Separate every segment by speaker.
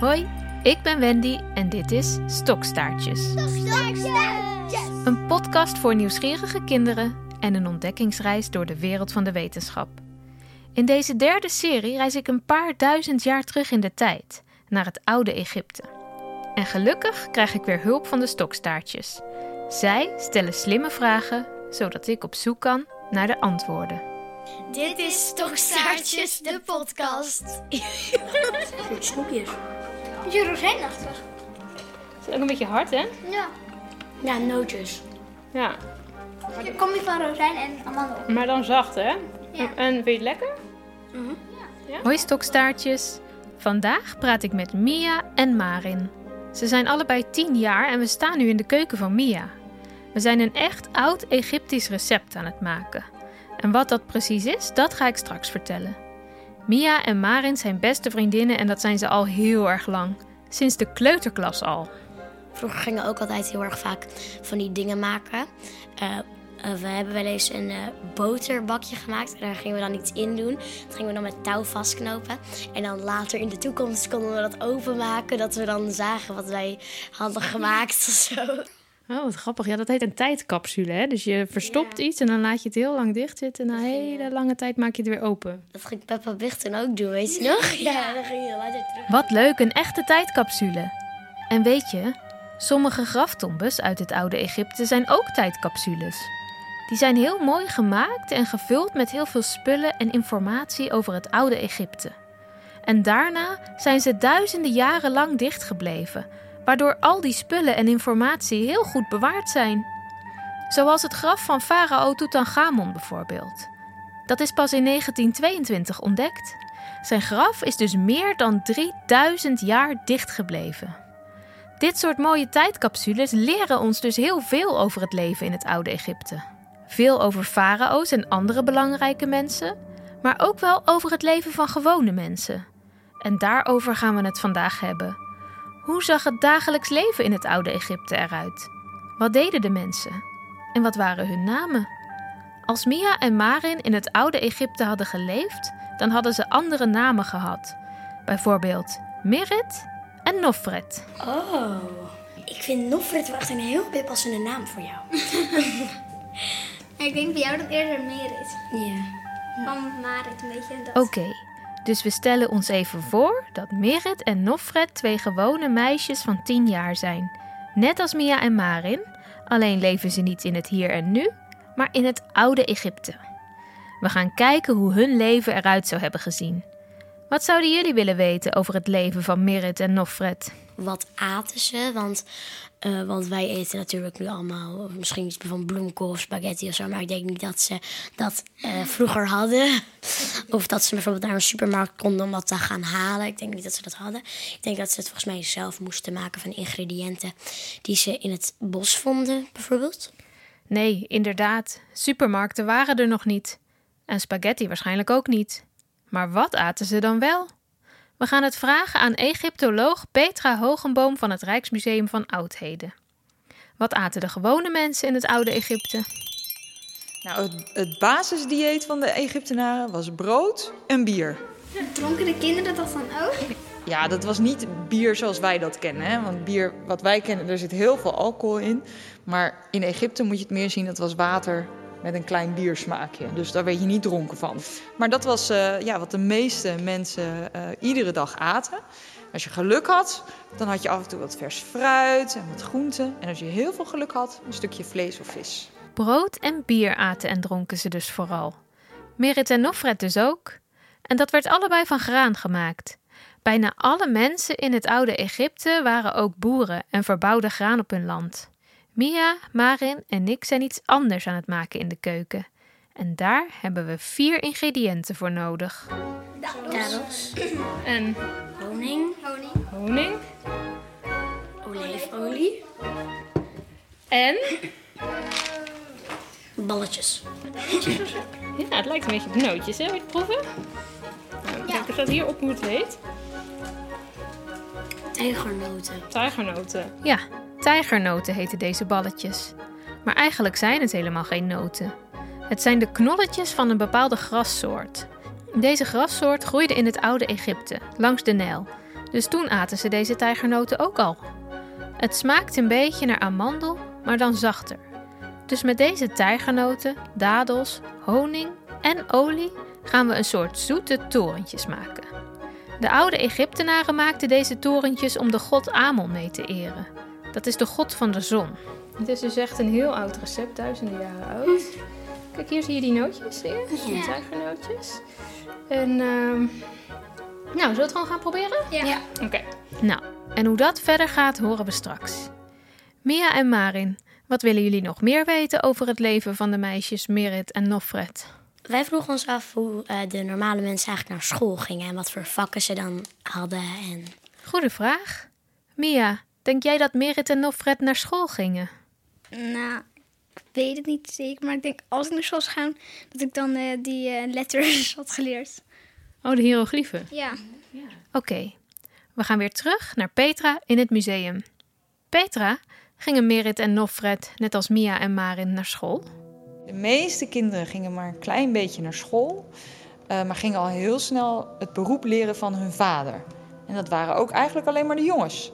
Speaker 1: Hoi, ik ben Wendy en dit is Stokstaartjes. Een podcast voor nieuwsgierige kinderen en een ontdekkingsreis door de wereld van de wetenschap. In deze derde serie reis ik een paar duizend jaar terug in de tijd, naar het oude Egypte. En gelukkig krijg ik weer hulp van de stokstaartjes. Zij stellen slimme vragen, zodat ik op zoek kan naar de antwoorden.
Speaker 2: Dit is Stokstaartjes, de podcast.
Speaker 3: Snoepjes.
Speaker 2: Beetje rozijnachtig.
Speaker 1: Is ook een beetje hard, hè?
Speaker 2: Ja.
Speaker 3: Ja, nootjes.
Speaker 1: Ja,
Speaker 2: Je komt van rozijn en amandel.
Speaker 1: maar dan zacht, hè?
Speaker 2: Ja.
Speaker 1: En vind je het lekker? Hoi stokstaartjes. Vandaag praat ik met Mia en Marin. Ze zijn allebei 10 jaar en we staan nu in de keuken van Mia. We zijn een echt oud Egyptisch recept aan het maken. En wat dat precies is, dat ga ik straks vertellen. Mia en Marin zijn beste vriendinnen en dat zijn ze al heel erg lang. Sinds de kleuterklas al.
Speaker 3: Vroeger gingen we ook altijd heel erg vaak van die dingen maken. Eh, eh, we hebben wel eens een eh, boterbakje gemaakt. En daar gingen we dan iets in doen. Dat gingen we dan met touw vastknopen. En dan later in de toekomst konden we dat openmaken. Dat we dan zagen wat wij hadden gemaakt of zo.
Speaker 1: Oh, wat grappig. Ja, dat heet een tijdcapsule, hè? Dus je verstopt iets en dan laat je het heel lang dicht zitten. En na een hele lange tijd maak je het weer open.
Speaker 3: Dat ging Peppa Big toen ook doen, weet je nog? Ja, dan ging je later terug.
Speaker 1: Wat leuk, een echte tijdcapsule. En weet je, sommige graftombes uit het oude Egypte zijn ook tijdcapsules. Die zijn heel mooi gemaakt en gevuld met heel veel spullen en informatie over het oude Egypte. En daarna zijn ze duizenden jaren lang dichtgebleven, waardoor al die spullen en informatie heel goed bewaard zijn. Zoals het graf van farao Tutankhamon bijvoorbeeld. Dat is pas in 1922 ontdekt. Zijn graf is dus meer dan 3000 jaar dichtgebleven. Dit soort mooie tijdcapsules leren ons dus heel veel over het leven in het oude Egypte. Veel over farao's en andere belangrijke mensen, maar ook wel over het leven van gewone mensen. En daarover gaan we het vandaag hebben. Hoe zag het dagelijks leven in het oude Egypte eruit? Wat deden de mensen? En wat waren hun namen? Als Mia en Marin in het oude Egypte hadden geleefd, dan hadden ze andere namen gehad. Bijvoorbeeld Merit en Nofret.
Speaker 3: Oh, ik vind Nofret wel echt een heel passende naam voor jou.
Speaker 2: Ik denk bij jou dat eerder Merit.
Speaker 3: Ja.
Speaker 2: Van Marit een beetje. Dat.
Speaker 1: Oké, dus we stellen ons even voor dat Merit en Nofret twee gewone meisjes van 10 jaar zijn. Net als Mia en Marin, alleen leven ze niet in het hier en nu, maar in het oude Egypte. We gaan kijken hoe hun leven eruit zou hebben gezien. Wat zouden jullie willen weten over het leven van Merit en Nofret?
Speaker 3: Wat aten ze? Want, eh, want wij eten natuurlijk nu allemaal misschien iets van bloemkool of spaghetti of zo. Maar ik denk niet dat ze dat eh, vroeger hadden. Of dat ze bijvoorbeeld naar een supermarkt konden om dat te gaan halen. Ik denk niet dat ze dat hadden. Ik denk dat ze het volgens mij zelf moesten maken van ingrediënten die ze in het bos vonden, bijvoorbeeld.
Speaker 1: Nee, inderdaad, supermarkten waren er nog niet. En spaghetti waarschijnlijk ook niet. Maar wat aten ze dan wel? We gaan het vragen aan Egyptoloog Petra Hogenboom van het Rijksmuseum van Oudheden. Wat aten de gewone mensen in het oude Egypte?
Speaker 4: Nou, het, het basisdieet van de Egyptenaren was brood en bier.
Speaker 2: Dronken de kinderen dat dan ook?
Speaker 4: Ja, dat was niet bier zoals wij dat kennen. Hè? Want bier, wat wij kennen, er zit heel veel alcohol in. Maar in Egypte moet je het meer zien, dat was water met een klein biersmaakje. Dus daar weet je niet dronken van. Maar dat was eh, ja, wat de meeste mensen eh, iedere dag aten. Als je geluk had, dan had je af en toe wat vers fruit en wat groenten. En als je heel veel geluk had, een stukje vlees of vis.
Speaker 1: Brood en bier aten en dronken ze dus vooral. Merit en Nofret dus ook. En dat werd allebei van graan gemaakt. Bijna alle mensen in het oude Egypte waren ook boeren en verbouwden graan op hun land. Mia, Marin en ik zijn iets anders aan het maken in de keuken. En daar hebben we vier ingrediënten voor nodig.
Speaker 3: Dadels,
Speaker 1: En
Speaker 3: honing,
Speaker 2: Honing.
Speaker 1: honing.
Speaker 3: olijfolie,
Speaker 1: En?
Speaker 3: balletjes.
Speaker 1: Ja, het lijkt een beetje op nootjes, hè? Wil je het proeven? Nou, kijk, er staat hier op hoe het heet.
Speaker 3: Tijgernoten.
Speaker 1: Tijgernoten. Ja, tijgernoten heten deze balletjes. Maar eigenlijk zijn het helemaal geen noten. Het zijn de knolletjes van een bepaalde grassoort. Deze grassoort groeide in het oude Egypte, langs de Nijl. Dus toen aten ze deze tijgernoten ook al. Het smaakt een beetje naar amandel, maar dan zachter. Dus met deze tijgernoten, dadels, honing en olie gaan we een soort zoete torentjes maken. De oude Egyptenaren maakten deze torentjes om de god Amon mee te eren. Dat is de god van de zon. Het is dus echt een heel oud recept, duizenden jaren oud. Kijk, hier zie je die nootjes weer, die tijgernootjes. En, ehm nou, zullen we het gewoon gaan proberen?
Speaker 2: Ja.
Speaker 1: Oké. Nou, en hoe dat verder gaat, horen we straks. Mia en Marin, wat willen jullie nog meer weten over het leven van de meisjes Merit en Nofret?
Speaker 3: Wij vroegen ons af hoe eh, de normale mensen eigenlijk naar school gingen en wat voor vakken ze dan hadden. En
Speaker 1: Goede vraag. Mia, denk jij dat Merit en Nofret naar school gingen?
Speaker 2: Nou, ik weet het niet zeker. Maar ik denk als ik naar school zou gaan, dat ik dan eh, die eh, letters had geleerd.
Speaker 1: Oh, de hieroglyphen.
Speaker 2: Ja.
Speaker 1: Oké, we gaan weer terug naar Petra in het museum. Petra, gingen Merit en Nofret, net als Mia en Marin, naar school?
Speaker 4: De meeste kinderen gingen maar een klein beetje naar school, eh, maar gingen al heel snel het beroep leren van hun vader. En dat waren ook eigenlijk alleen maar de jongens.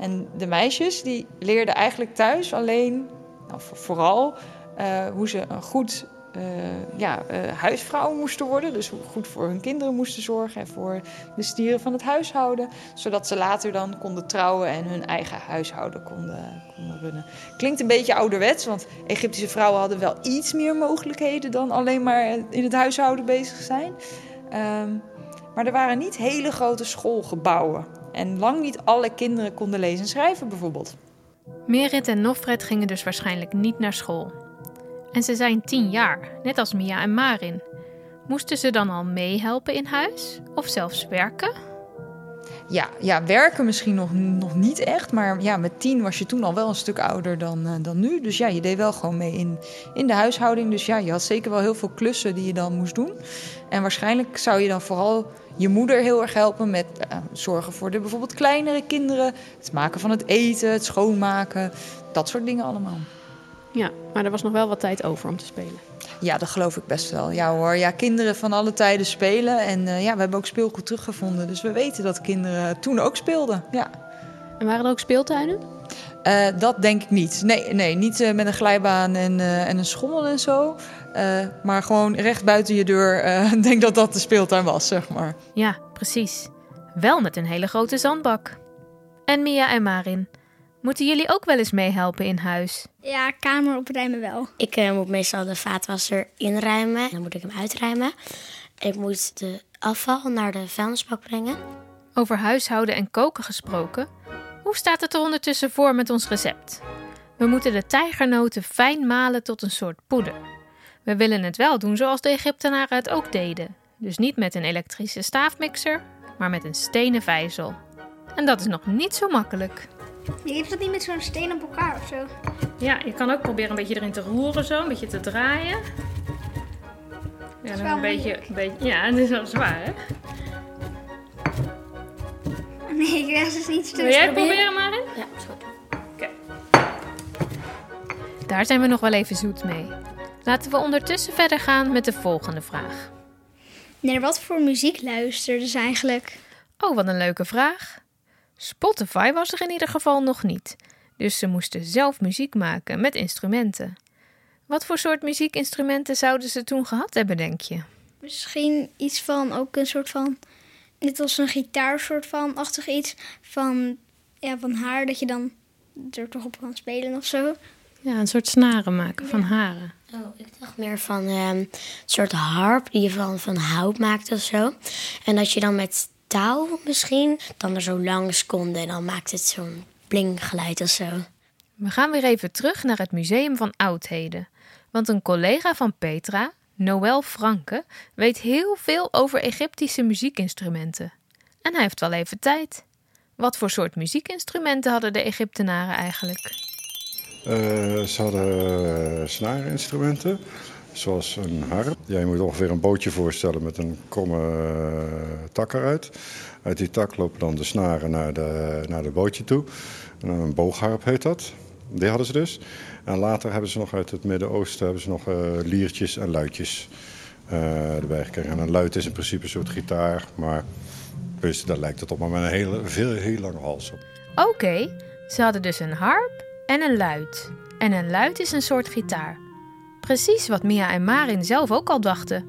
Speaker 4: En de meisjes die leerden eigenlijk thuis alleen, nou, vo- vooral, eh, hoe ze een goed eh, ja, eh, huisvrouw moesten worden. Dus hoe goed voor hun kinderen moesten zorgen en voor de stieren van het huishouden. Zodat ze later dan konden trouwen en hun eigen huishouden konden, konden runnen. Klinkt een beetje ouderwets, want Egyptische vrouwen hadden wel iets meer mogelijkheden dan alleen maar in het huishouden bezig zijn. Ehm, maar er waren niet hele grote schoolgebouwen. En lang niet alle kinderen konden lezen en schrijven bijvoorbeeld.
Speaker 1: Merit en Nofret gingen dus waarschijnlijk niet naar school. En ze zijn tien jaar, net als Mia en Marin. Moesten ze dan al meehelpen in huis? Of zelfs werken?
Speaker 4: Ja, ja werken misschien nog, nog niet echt. Maar ja, met tien was je toen al wel een stuk ouder dan, eh, dan nu. Dus ja, je deed wel gewoon mee in, in de huishouding. Dus ja, je had zeker wel heel veel klussen die je dan moest doen. En waarschijnlijk zou je dan vooral je moeder heel erg helpen met eh, zorgen voor de bijvoorbeeld kleinere kinderen. Het maken van het eten, het schoonmaken. Dat soort dingen allemaal.
Speaker 5: Ja, maar er was nog wel wat tijd over om te spelen.
Speaker 4: Ja, dat geloof ik best wel. Ja hoor, ja, kinderen van alle tijden spelen. En eh, ja, we hebben ook speelgoed teruggevonden. Dus we weten dat kinderen toen ook speelden. Ja.
Speaker 5: En waren er ook speeltuinen?
Speaker 4: Eh, dat denk ik niet. Nee, nee niet eh, met een glijbaan en, en een schommel en zo. Maar gewoon recht buiten je deur. Ik denk dat dat de speeltuin was, zeg maar.
Speaker 1: Ja, precies. Wel met een hele grote zandbak. En Mia en Marin, moeten jullie ook wel eens meehelpen in huis?
Speaker 2: Ja, kamer opruimen wel.
Speaker 3: ik eh, moet meestal de vaatwasser inruimen. Dan moet ik hem uitruimen. Ik moet de afval naar de vuilnisbak brengen.
Speaker 1: Over huishouden en koken gesproken, hoe staat het er ondertussen voor met ons recept? We moeten de tijgernoten fijn malen tot een soort poeder. We willen het wel doen zoals de Egyptenaren het ook deden. Dus niet met een elektrische staafmixer, maar met een stenen vijzel. En dat is nog niet zo makkelijk.
Speaker 2: Je hebt dat niet met zo'n steen op elkaar of zo.
Speaker 1: Ja, je kan ook proberen een beetje erin te roeren zo, een beetje te draaien. Ja, dan een beetje, een beetje, ja, het is wel zwaar hè?
Speaker 2: Nee, ik was dus niet
Speaker 1: Wil jij het
Speaker 2: proberen.
Speaker 1: proberen Marin?
Speaker 3: Ja, is goed.
Speaker 1: Daar zijn we nog wel even zoet mee. Laten we ondertussen verder gaan met de volgende vraag.
Speaker 2: Naar wat voor muziek luisterden ze eigenlijk?
Speaker 1: Oh, wat een leuke vraag. Spotify was er in ieder geval nog niet, dus ze moesten zelf muziek maken met instrumenten. Wat voor soort muziekinstrumenten zouden ze toen gehad hebben, denk je?
Speaker 2: Misschien iets van, ook een soort van, net als een gitaar soort van, achtig iets van, ja, van haar, dat je dan er toch op kan spelen of zo.
Speaker 5: Ja, een soort snaren maken van haren.
Speaker 3: Oh, ik dacht meer van ehm, een soort harp die je van, van hout maakt of zo. En dat je dan met touw misschien dan er zo langs kon en dan maakt het zo'n blinkgeluid of zo.
Speaker 1: We gaan weer even terug naar het Museum van Oudheden. Want een collega van Petra, Noël Franke, weet heel veel over Egyptische muziekinstrumenten. En hij heeft wel even tijd. Wat voor soort muziekinstrumenten hadden de Egyptenaren eigenlijk?
Speaker 6: Eh, ze hadden uh, snaarinstrumenten, zoals een harp. Ja, je moet ongeveer een bootje voorstellen met een kromme uh, tak eruit. Uit die tak lopen dan de snaren naar de, naar de bootje toe. En een boogharp heet dat. Die hadden ze dus. En later hebben ze nog uit het Midden-Oosten hebben ze nog uh, liertjes en luidjes eh, erbij gekregen. En een luid is in principe een soort gitaar, maar dus, daar lijkt het op, maar met een hele, veel, heel lange hals op.
Speaker 1: Oké, ze hadden dus een harp en een luid. En een luid is een soort gitaar. Precies wat Mia en Marin zelf ook al dachten.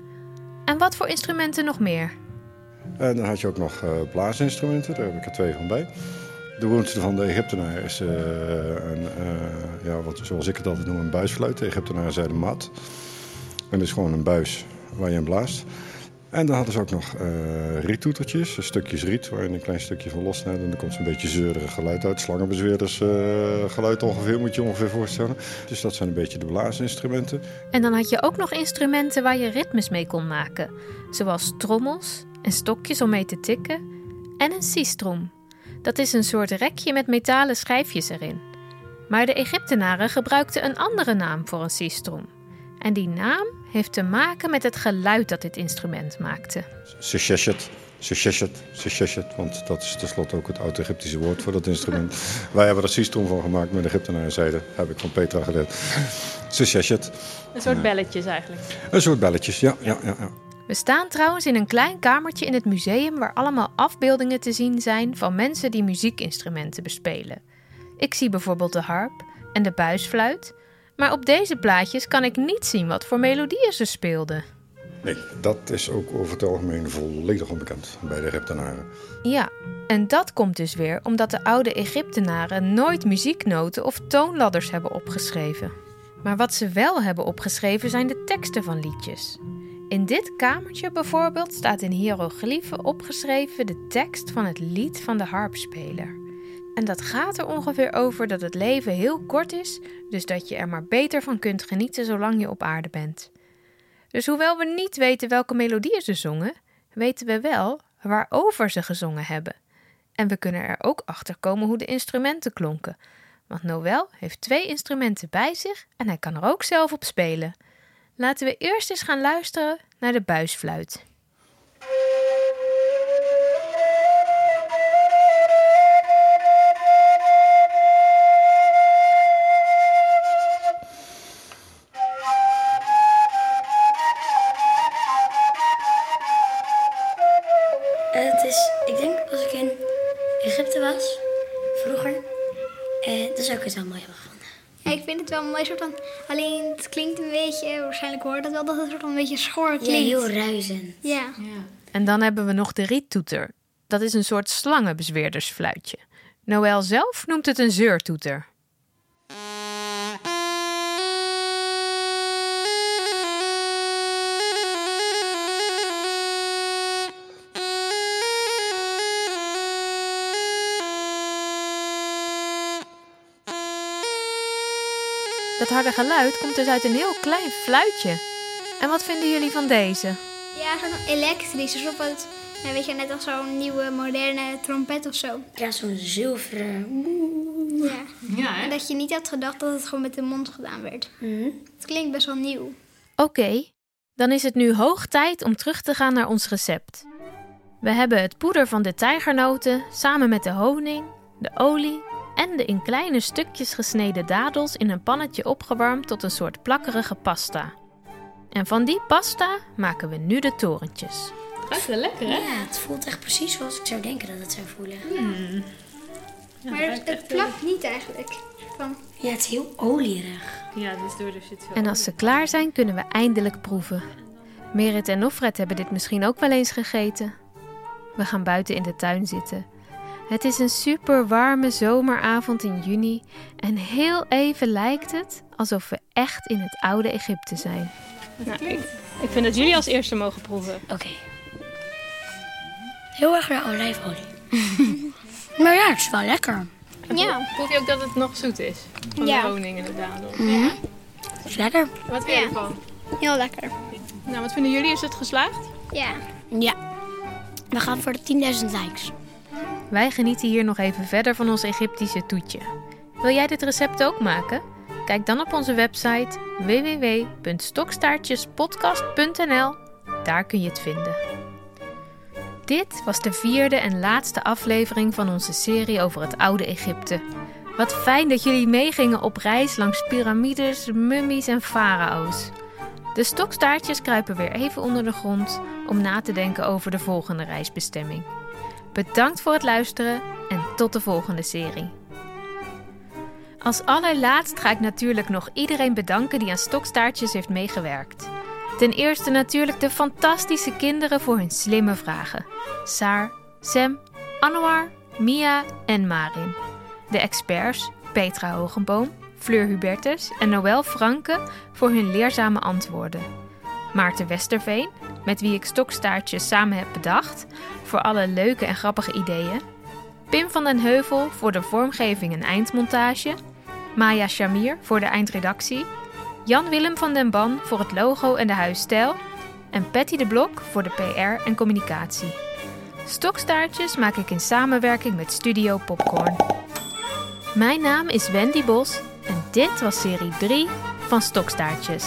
Speaker 1: En wat voor instrumenten nog meer?
Speaker 6: En dan had je ook nog eh, blaasinstrumenten, daar heb ik er twee van bij. De beroemdste van de Egyptenaar is eh, een, eh, ja, wat, zoals ik het altijd noem, een buisfluit. De Egyptenaren zeiden mat. En dat is gewoon een buis waar je in blaast. En dan hadden ze ook nog eh riettoetertjes, stukjes riet waar je een klein stukje van losnijdt. En dan komt zo'n beetje zeurig geluid uit. Slangenbezweerders eh, geluid ongeveer, moet je ongeveer voorstellen. Dus dat zijn een beetje de blaasinstrumenten.
Speaker 1: En dan had je ook nog instrumenten waar je ritmes mee kon maken, zoals trommels en stokjes om mee te tikken en een sistrum. Dat is een soort rekje met metalen schijfjes erin. Maar de Egyptenaren gebruikten een andere naam voor een sistrum. En die naam heeft te maken met het geluid dat dit instrument maakte.
Speaker 6: Sesheshet, sesheshet, sesheshet. Want dat is tenslotte ook het oud-Egyptische woord voor dat instrument. Wij hebben er sistrum van gemaakt, maar de Egyptenaren zeiden, heb ik van Petra geleerd. Sesheshet.
Speaker 5: Een soort belletjes eigenlijk.
Speaker 6: Een soort belletjes, ja, ja, ja. ja.
Speaker 1: We staan trouwens in een klein kamertje in het museum waar allemaal afbeeldingen te zien zijn van mensen die muziekinstrumenten bespelen. Ik zie bijvoorbeeld de harp en de buisfluit, maar op deze plaatjes kan ik niet zien wat voor melodieën ze speelden.
Speaker 6: Nee, dat is ook over het algemeen volledig onbekend bij de Egyptenaren.
Speaker 1: Ja, en dat komt dus weer omdat de oude Egyptenaren nooit muzieknoten of toonladders hebben opgeschreven. Maar wat ze wel hebben opgeschreven zijn de teksten van liedjes. In dit kamertje bijvoorbeeld staat in hieroglyphen opgeschreven de tekst van het lied van de harpspeler. En dat gaat er ongeveer over dat het leven heel kort is, dus dat je er maar beter van kunt genieten zolang je op aarde bent. Dus hoewel we niet weten welke melodieën ze zongen, weten we wel waarover ze gezongen hebben. En we kunnen er ook achter komen hoe de instrumenten klonken. Want Noël heeft twee instrumenten bij zich en hij kan er ook zelf op spelen. Laten we eerst eens gaan luisteren naar de buisfluit.
Speaker 3: Is, ik denk als ik in Egypte was, vroeger, eh, dan zou ik het wel mooi hebben gevonden.
Speaker 2: Ja, ik vind het wel een mooi soort van... Alleen het klinkt een beetje... Waarschijnlijk hoor je dat wel dat het soort van een beetje schor
Speaker 3: Ja,
Speaker 2: klinkt.
Speaker 3: heel ruizend.
Speaker 2: Ja.
Speaker 1: En dan hebben we nog de riettoeter. Dat is een soort slangenbezweerdersfluitje. Noël zelf noemt het een zeurtoeter. Dat harde geluid komt dus uit een heel klein fluitje. En wat vinden jullie van deze?
Speaker 2: Ja, zo'n elektrisch. Alsof het... Weet je, net als zo'n nieuwe moderne trompet of zo.
Speaker 3: Ja, zo'n zilveren.
Speaker 2: Ja.
Speaker 5: Ja,
Speaker 2: En dat je niet had gedacht dat het gewoon met de mond gedaan werd.
Speaker 3: Mhm.
Speaker 2: Het klinkt best wel nieuw.
Speaker 1: Oké, dan is het nu hoog tijd om terug te gaan naar ons recept. We hebben het poeder van de tijgernoten samen met de honing, de olie en de in kleine stukjes gesneden dadels in een pannetje opgewarmd tot een soort plakkerige pasta. En van die pasta maken we nu de torentjes.
Speaker 5: Ruikt wel lekker, hè?
Speaker 3: Ja, het voelt echt precies zoals ik zou denken dat het zou voelen.
Speaker 2: maar het, het plakt niet eigenlijk. Van,
Speaker 3: Ja, het is heel olierig.
Speaker 5: Ja, dus door er zit zo.
Speaker 1: En als ze klaar zijn, kunnen we eindelijk proeven. Merit en Nofred hebben dit misschien ook wel eens gegeten. We gaan buiten in de tuin zitten. Het is een super warme zomeravond in juni en heel even lijkt het alsof we echt in het oude Egypte zijn.
Speaker 5: Nou, ik, ik vind dat jullie als eerste mogen proeven.
Speaker 3: Oké. Heel erg naar olijfolie. maar ja, het is wel lekker.
Speaker 2: ja.
Speaker 5: Voel je ook dat het nog zoet is? Van
Speaker 2: Ja.
Speaker 5: de honing en de dadel.
Speaker 3: Het is lekker.
Speaker 5: Wat vind je
Speaker 2: Ja.
Speaker 5: ervan?
Speaker 2: Heel lekker.
Speaker 5: Nou, wat vinden jullie? Is het geslaagd?
Speaker 2: Ja.
Speaker 3: Ja. We gaan voor de 10.000 likes.
Speaker 1: Wij genieten hier nog even verder van ons Egyptische toetje. Wil jij dit recept ook maken? Kijk dan op onze website www.stokstaartjespodcast.nl. Daar kun je het vinden. Dit was de vierde en laatste aflevering van onze serie over het oude Egypte. Wat fijn dat jullie meegingen op reis langs piramides, mummies en farao's. De stokstaartjes kruipen weer even onder de grond om na te denken over de volgende reisbestemming. Bedankt voor het luisteren en tot de volgende serie. Als allerlaatst ga ik natuurlijk nog iedereen bedanken die aan stokstaartjes heeft meegewerkt. Ten eerste natuurlijk de fantastische kinderen voor hun slimme vragen. Saar, Sam, Anouar, Mia en Marin. De experts Petra Hogenboom, Fleur Hubertus en Noël Franke voor hun leerzame antwoorden. Maarten Westerveen, met wie ik stokstaartjes samen heb bedacht, voor alle leuke en grappige ideeën. Pim van den Heuvel voor de vormgeving en eindmontage. Maya Shamir voor de eindredactie. Jan-Willem van den Ban voor het logo en de huisstijl. En Patty de Blok voor de PR en communicatie. Stokstaartjes maak ik in samenwerking met Studio Popcorn. Mijn naam is Wendy Bos en dit was serie 3 van Stokstaartjes.